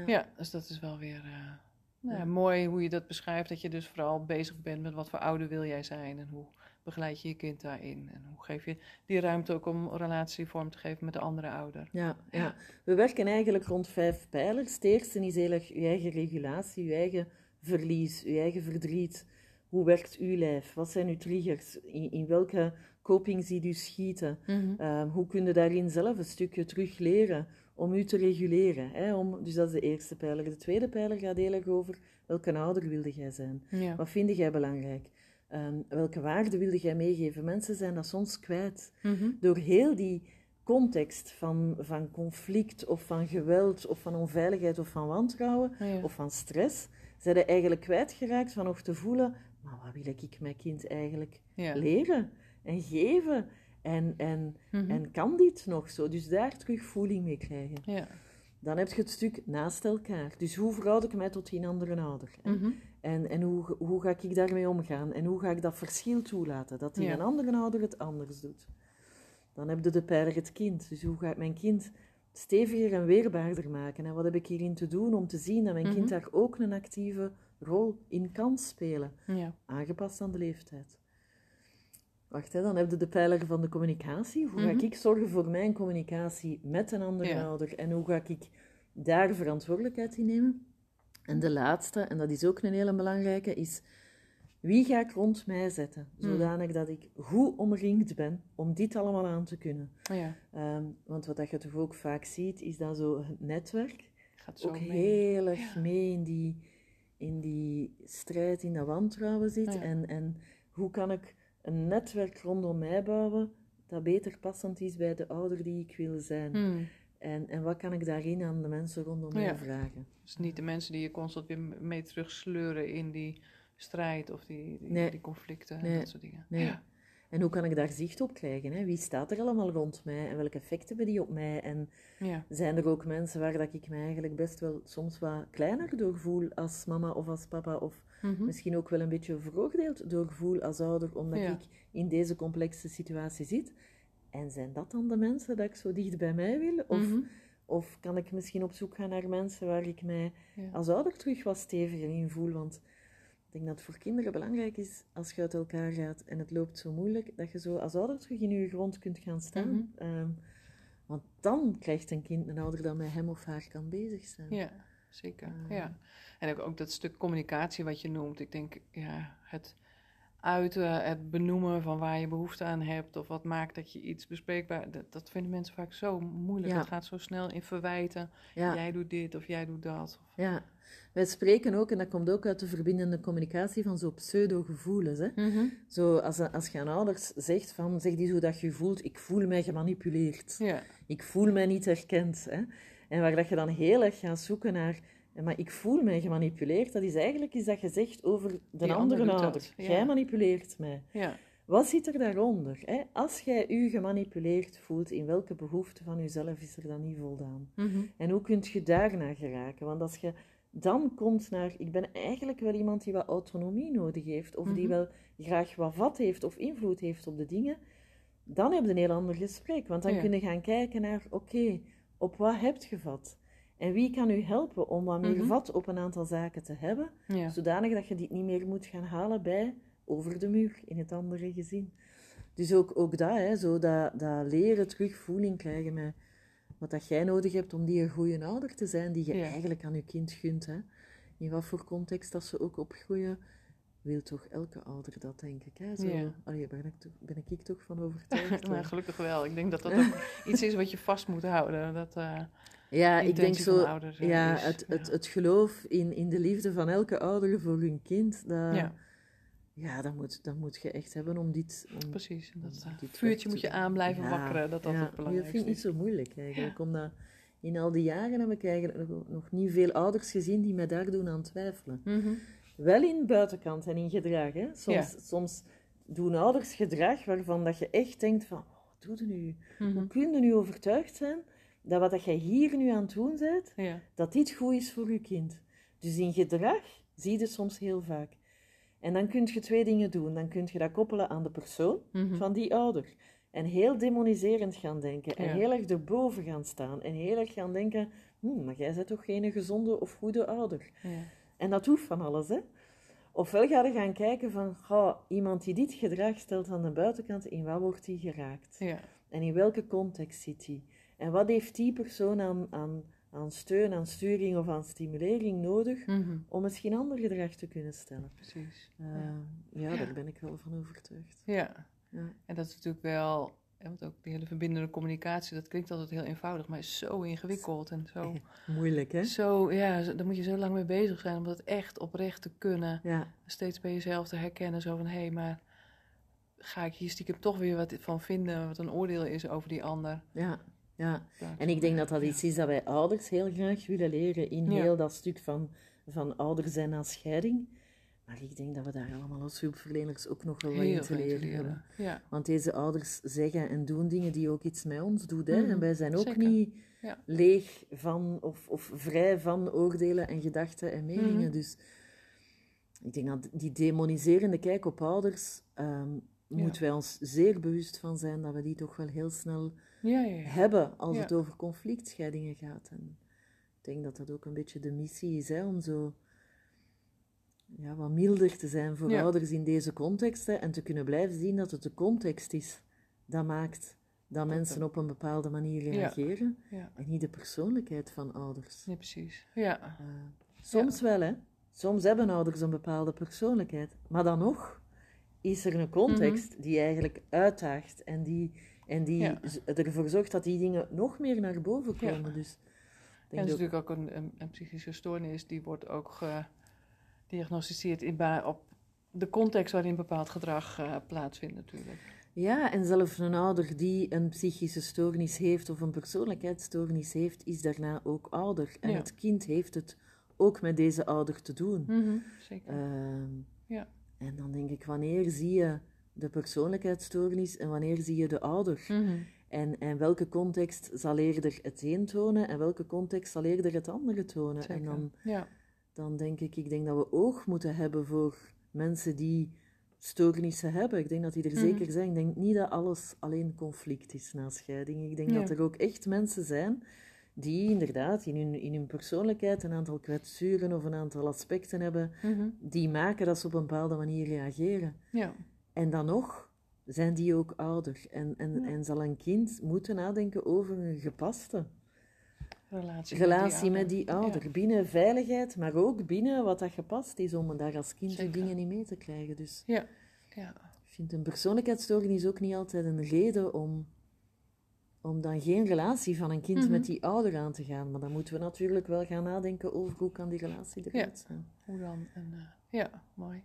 ja. Dus dat is wel weer eh, nou, mooi hoe je dat beschrijft. Dat je dus vooral bezig bent met wat voor ouder wil jij zijn en hoe begeleid je je kind daarin. En hoe geef je die ruimte ook om een relatie vorm te geven met de andere ouder. Ja, ja. We werken eigenlijk rond vijf pijlers. Het eerste is erg je eigen regulatie, je eigen verlies, je eigen verdriet. Hoe werkt uw lijf? Wat zijn uw triggers? In, in welke coping ziet u schieten? Ehm, hoe kun je daarin zelf een stukje terug leren om u te reguleren? Hè? Om, dus dat is de eerste pijler. De tweede pijler gaat heel erg over welke ouder wilde jij zijn? Ja. Wat vind jij belangrijk? Ehm, welke waarden wilde jij meegeven? Mensen zijn dat soms kwijt. Mhm. Door heel die context van, van conflict of van geweld of van onveiligheid of van wantrouwen Ja. of van stress, zijn ze eigenlijk kwijtgeraakt van nog te voelen, maar wat wil ik mijn kind eigenlijk Ja. leren en geven? En, en, Mhm. en kan dit nog zo? Dus daar terug voeling mee krijgen. Ja. Dan heb je het stuk naast elkaar. Dus hoe verhoud ik mij tot die andere ouder? Mhm. En, en hoe, hoe ga ik daarmee omgaan? En hoe ga ik dat verschil toelaten? Dat die Ja. een andere ouder het anders doet. Dan heb je de pijler het kind. Dus hoe ga ik mijn kind steviger en weerbaarder maken? En wat heb ik hierin te doen om te zien dat mijn kind Mhm. daar ook een actieve rol in kan spelen? Ja. Aangepast aan de leeftijd. Wacht, hè, dan heb je de pijler van de communicatie. Hoe ga Mhm. ik zorgen voor mijn communicatie met een andere Ja. ouder? En hoe ga ik daar verantwoordelijkheid in nemen? En de laatste, en dat is ook een hele belangrijke, is wie ga ik rond mij zetten? Hmm. Zodanig dat ik goed omringd ben om dit allemaal aan te kunnen. ja. Ehm, want wat dat je toch ook vaak ziet, is dat zo het netwerk Gaat zo ook mee. heel erg Ja. mee in die, in die strijd, in dat wantrouwen zit. Ja. En, en hoe kan ik een netwerk rondom mij bouwen dat beter passend is bij de ouder die ik wil zijn? Hmm. En, en wat kan ik daarin aan de mensen rondom Ja. vragen? Dus niet de mensen die je constant weer mee terugsleuren in die strijd of die, die, Nee. die conflicten en Nee. dat soort dingen. Nee. Ja. En hoe kan ik daar zicht op krijgen? Hè? Wie staat er allemaal rond mij en welke effecten hebben die op mij? En Ja. zijn er ook mensen waar dat ik me eigenlijk best wel soms wat kleiner door voel als mama of als papa? Of Mhm. misschien ook wel een beetje veroordeeld door voel als ouder, omdat Ja. ik in deze complexe situatie zit? En zijn dat dan de mensen dat ik zo dicht bij mij wil? Of, Mhm. of kan ik misschien op zoek gaan naar mensen waar ik mij Ja. als ouder terug wat steviger in voel? Want ik denk dat het voor kinderen belangrijk is als je uit elkaar gaat en het loopt zo moeilijk, dat je zo als ouder terug in je grond kunt gaan staan. Mhm. Ehm, want dan krijgt een kind een ouder dat met hem of haar kan bezig zijn. Ja, zeker. Ah. Ja. En ook, ook dat stuk communicatie wat je noemt. Ik denk, ja, het uiten, het benoemen van waar je behoefte aan hebt of wat maakt dat je iets bespreekbaar... Dat, dat vinden mensen vaak zo moeilijk. Ja. Het gaat zo snel in verwijten. Ja. Jij doet dit of jij doet dat. Of, Ja, wij spreken ook, en dat komt ook uit de verbindende communicatie, van zo pseudo-gevoelens. Hè? Zo, als, als je aan ouders zegt van, zeg die hoe dat je voelt, ik voel mij gemanipuleerd. Ja, Ik voel mij niet herkend. Hè? En waar dat je dan heel erg gaat zoeken naar, "Ja, maar ik voel mij gemanipuleerd, dat is eigenlijk iets dat je zegt over de Die andere ouder. ja. Jij manipuleert mij. ja, Wat zit er daaronder? Hè? Als jij je gemanipuleerd voelt, in welke behoefte van jezelf is er dan niet voldaan? Mhm. En hoe kun je daarna geraken? Want als je dan komt naar, ik ben eigenlijk wel iemand die wat autonomie nodig heeft, of die Mhm. wel graag wat vat heeft of invloed heeft op de dingen, dan heb je een heel ander gesprek. Want dan Ja. kun je gaan kijken naar, oké, op wat heb je vat? En wie kan u helpen om wat meer Mhm. vat op een aantal zaken te hebben, Ja. zodanig dat je dit niet meer moet gaan halen bij over de muur in het andere gezin. Dus ook, ook dat, hè, zo dat, dat leren terug voeling krijgen met wat dat jij nodig hebt om die een goede ouder te zijn, die je Ja. eigenlijk aan je kind gunt. Hè. In wat voor context dat ze ook opgroeien, wil toch elke ouder dat, denk ik. Hè. Zo, Ja. allee, ben, ik toch, ben ik toch van overtuigd. maar gelukkig wel. Ik denk dat dat ook iets is wat je vast moet houden. Dat, eh, Ja, ik denk zo. ouders, eh, ja, is, het, het, ja. het geloof in, in de liefde van elke ouder voor hun kind, dat, ja, ja, dat, moet, dat moet je echt hebben om dit. Om, precies. Dat om eh, dit vuurtje moet je aan blijven wakkeren. Dat dat het belangrijkste Dat vind ik is. niet zo moeilijk eigenlijk, omdat in al die jaren heb ik eigenlijk nog, nog niet veel ouders gezien die mij daar doen aan twijfelen. Mhm. Wel in buitenkant en in gedrag. Hè. Soms, Ja. soms doen ouders gedrag waarvan dat je echt denkt van, oh, wat doe je nu? Mhm. Hoe kun je nu overtuigd zijn dat wat dat jij hier nu aan het doen bent, Ja. dat dit goed is voor je kind. Dus in gedrag zie je soms heel vaak. En dan kun je twee dingen doen. Dan kun je dat koppelen aan de persoon Mhm. van die ouder. En heel demoniserend gaan denken. En Ja. heel erg erboven gaan staan. En heel erg gaan denken, hm, maar jij bent toch geen gezonde of goede ouder. Ja. En dat hoeft van alles, hè. Ofwel ga je gaan kijken van, goh, iemand die dit gedrag stelt aan de buitenkant, in wat wordt die geraakt? Ja. En in welke context zit die? En wat heeft die persoon aan, aan, aan steun, aan sturing of aan stimulering nodig Mhm. om misschien ander gedrag te kunnen stellen? Precies. Eh, Ja. ja, daar ben ik wel van overtuigd. Ja. Ja. En dat is natuurlijk wel, want ook die hele verbindende communicatie, dat klinkt altijd heel eenvoudig, maar is zo ingewikkeld en zo. Moeilijk, hè? Zo, ja, daar moet je zo lang mee bezig zijn om dat echt oprecht te kunnen. Ja, Steeds bij jezelf te herkennen, zo van, hé, hey, maar ga ik hier stiekem toch weer wat van vinden, wat een oordeel is over die ander. ja, ja. Ja, En ik denk dat dat iets is dat wij ouders heel graag willen leren in Ja. heel dat stuk van, van ouder zijn na scheiding. Maar ik denk dat we daar allemaal als hulpverleners ook nog wel wat in te leren hebben. Ja, Want deze ouders zeggen en doen dingen die ook iets met ons doen. Hè? Mhm, En wij zijn ook zeker. niet Ja. leeg van of, of vrij van oordelen en gedachten en meningen. Mhm. Dus ik denk dat die demoniserende kijk op ouders, ehm moeten wij ons zeer bewust van zijn dat we die toch wel heel snel ja, ja. ja. hebben als het over conflictscheidingen gaat. En ik denk dat dat ook een beetje de missie is, hè, om zo ja, wat milder te zijn voor Ja. ouders in deze contexten en te kunnen blijven zien dat het de context is dat maakt dat mensen op een bepaalde manier reageren Ja, en niet de persoonlijkheid van ouders. ja, precies. Ja, Eh, soms wel, hè. Soms hebben ouders een bepaalde persoonlijkheid. Maar dan nog is er een context die eigenlijk uitdaagt en die, en die Mhm. Ervoor zorgt dat die dingen nog meer naar boven komen. Dus en het is dat- natuurlijk ook een, een, een psychische stoornis, die wordt ook gediagnosticeerd in, op de context waarin bepaald gedrag eh, plaatsvindt natuurlijk. Ja, en zelfs een ouder die een psychische stoornis heeft of een persoonlijkheidsstoornis heeft, is daarna ook ouder. En Ja. het kind heeft het ook met deze ouder te doen. Zeker. Ehm, Ja. En dan denk ik, wanneer zie je de persoonlijkheidsstoornis en wanneer zie je de ouder? Mhm. En, en welke context zal eerder het een tonen en welke context zal eerder het andere tonen? En dan, Ja. Dan denk ik, ik denk dat we oog moeten hebben voor mensen die stoornissen hebben. Ik denk dat die er Mhm. zeker zijn. Ik denk niet dat alles alleen conflict is na scheiding. Ik denk Ja. dat er ook echt mensen zijn die inderdaad in hun, in hun persoonlijkheid een aantal kwetsuren of een aantal aspecten hebben Mhm. die maken dat ze op een bepaalde manier reageren. ja. En dan nog zijn die ook ouder. En, en, Ja. en zal een kind moeten nadenken over een gepaste Relatie, relatie met ouder. die ouder. Binnen veiligheid, maar ook binnen wat dat gepast is om daar als kind Zeker. dingen niet mee te krijgen. Dus Ja. ja. ik vind een persoonlijkheidsstoornis ook niet altijd een reden om, om dan geen relatie van een kind Mhm. met die ouder aan te gaan. Maar dan moeten we natuurlijk wel gaan nadenken over hoe kan die relatie eruit zijn. Hoe dan? En, eh, ja, mooi.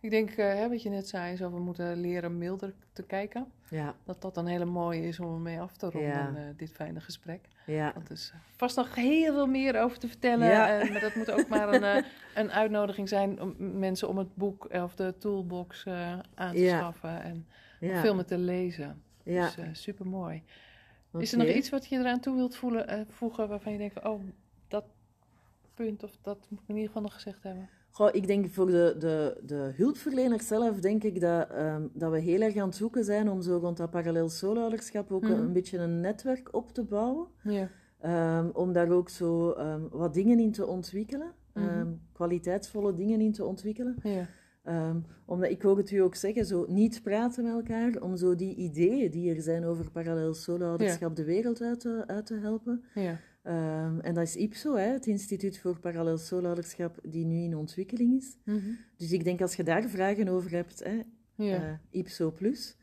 Ik denk, eh, hè, wat je net zei, zo we moeten leren milder te kijken. Ja, Dat dat een hele mooie is om ermee af te ronden, Ja. eh, dit fijne gesprek. ja. Want er is eh, vast nog heel veel meer over te vertellen. Ja. maar dat moet ook maar een, een uitnodiging zijn om mensen om het boek of de toolbox aan te schaffen. En meer te lezen. ja. Dus super mooi. Is er nog iets wat je eraan toe wilt voelen, voegen waarvan je denkt van, oh, dat punt of dat moet ik in ieder geval nog gezegd hebben? Goh, ik denk voor de, de, de hulpverleners zelf, denk ik dat, ehm, dat we heel erg aan het zoeken zijn om zo rond dat parallel solo-ouderschap ook Mhm. een beetje een netwerk op te bouwen. Ja. Ehm, om daar ook zo ehm, wat dingen in te ontwikkelen. Mhm. Kwaliteitsvolle dingen in te ontwikkelen. Ja. Omdat ik hoor het u ook zeggen, zo niet praten met elkaar, om zo die ideeën die er zijn over parallel solo-ouderschap de wereld uit te, uit te helpen. Ja. Ehm, en dat is IPSO, hè, het Instituut voor Parallel Solo-ouderschap, die nu in ontwikkeling is. Mhm. Dus ik denk als je daar vragen over hebt, hè, ja. eh, IPSO Plus.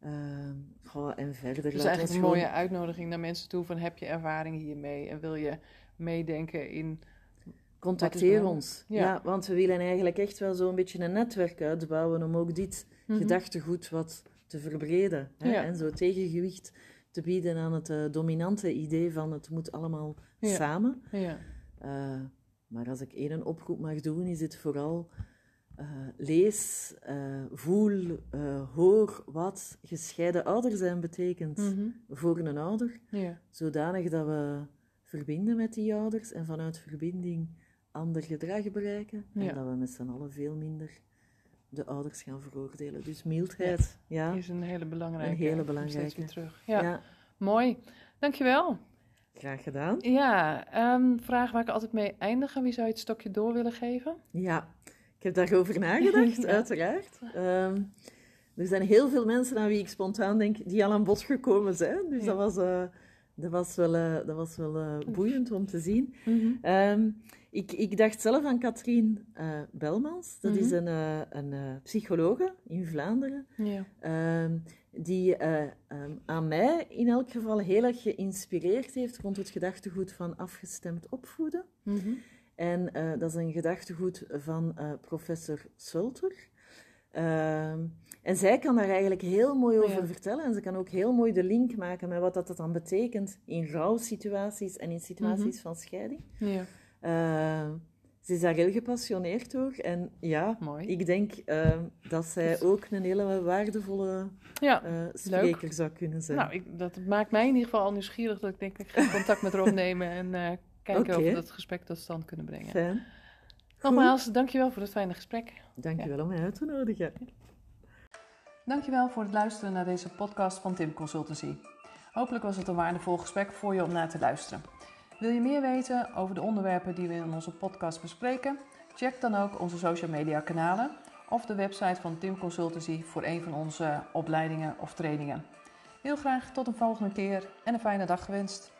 Ehm, goh, en verder. dus laat eigenlijk een gewoon- mooie uitnodiging naar mensen toe van heb je ervaring hiermee en wil je meedenken in... Contacteer ons. Ja. Ja. want we willen eigenlijk echt wel zo'n beetje een netwerk uitbouwen om ook dit Mhm. gedachtegoed wat te verbreden. Hè? Ja. En zo tegengewicht te bieden aan het eh, dominante idee van het moet allemaal Ja. samen. Ja. Eh, maar als ik één oproep mag doen, is het vooral eh, lees, voel, hoor wat gescheiden ouder zijn betekent Mhm. voor een ouder. Ja. Zodanig dat we verbinden met die ouders en vanuit verbinding ander gedrag bereiken. En dat we met z'n allen veel minder de ouders gaan veroordelen. Dus mildheid, ja. is een hele belangrijke. Een hele belangrijke. Weer terug. Ja. Ja, Mooi. Dankjewel. graag gedaan. Ja, ehm vraag waar ik altijd mee eindig. Wie zou je het stokje door willen geven? Ja, ik heb daarover nagedacht, Ja. uiteraard. Ehm, er zijn heel veel mensen aan wie ik spontaan denk die al aan bod gekomen zijn. Dus dat was, eh, dat was wel, eh, dat was wel eh, boeiend om te zien. Mhm. Ehm, ik, ik dacht zelf aan Katrien eh, Belmans. Dat is Mhm. een, eh, een eh, psychologe in Vlaanderen. Ja. ehm, die eh, ehm, aan mij in elk geval heel erg geïnspireerd heeft rond het gedachtegoed van afgestemd opvoeden. Mhm. En dat is een gedachtegoed van professor Sulter. Ehm, en zij kan daar eigenlijk heel mooi over Ja. vertellen. En ze kan ook heel mooi de link maken met wat dat dan betekent in rouwsituaties en in situaties van scheiding. ja. Ehm, ze is daar heel gepassioneerd door. En ja, Mooi. ik denk ehm, dat zij ook een hele waardevolle Ja. eh, spreker zou kunnen zijn. Nou, ik, dat maakt mij in ieder geval al nieuwsgierig dat ik denk ik ga contact met haar opnemen en eh, kijken of we dat gesprek tot stand kunnen brengen. Fijn. Nogmaals, dankjewel voor het fijne gesprek. Dankjewel om mij uit te nodigen. Dankjewel voor het luisteren naar deze podcast van Tim Consultancy. Hopelijk was het een waardevol gesprek voor je om naar te luisteren. Wil je meer weten over de onderwerpen die we in onze podcast bespreken? Check dan ook onze social media kanalen of de website van Tim Consultancy voor een van onze opleidingen of trainingen. Heel graag tot een volgende keer en een fijne dag gewenst.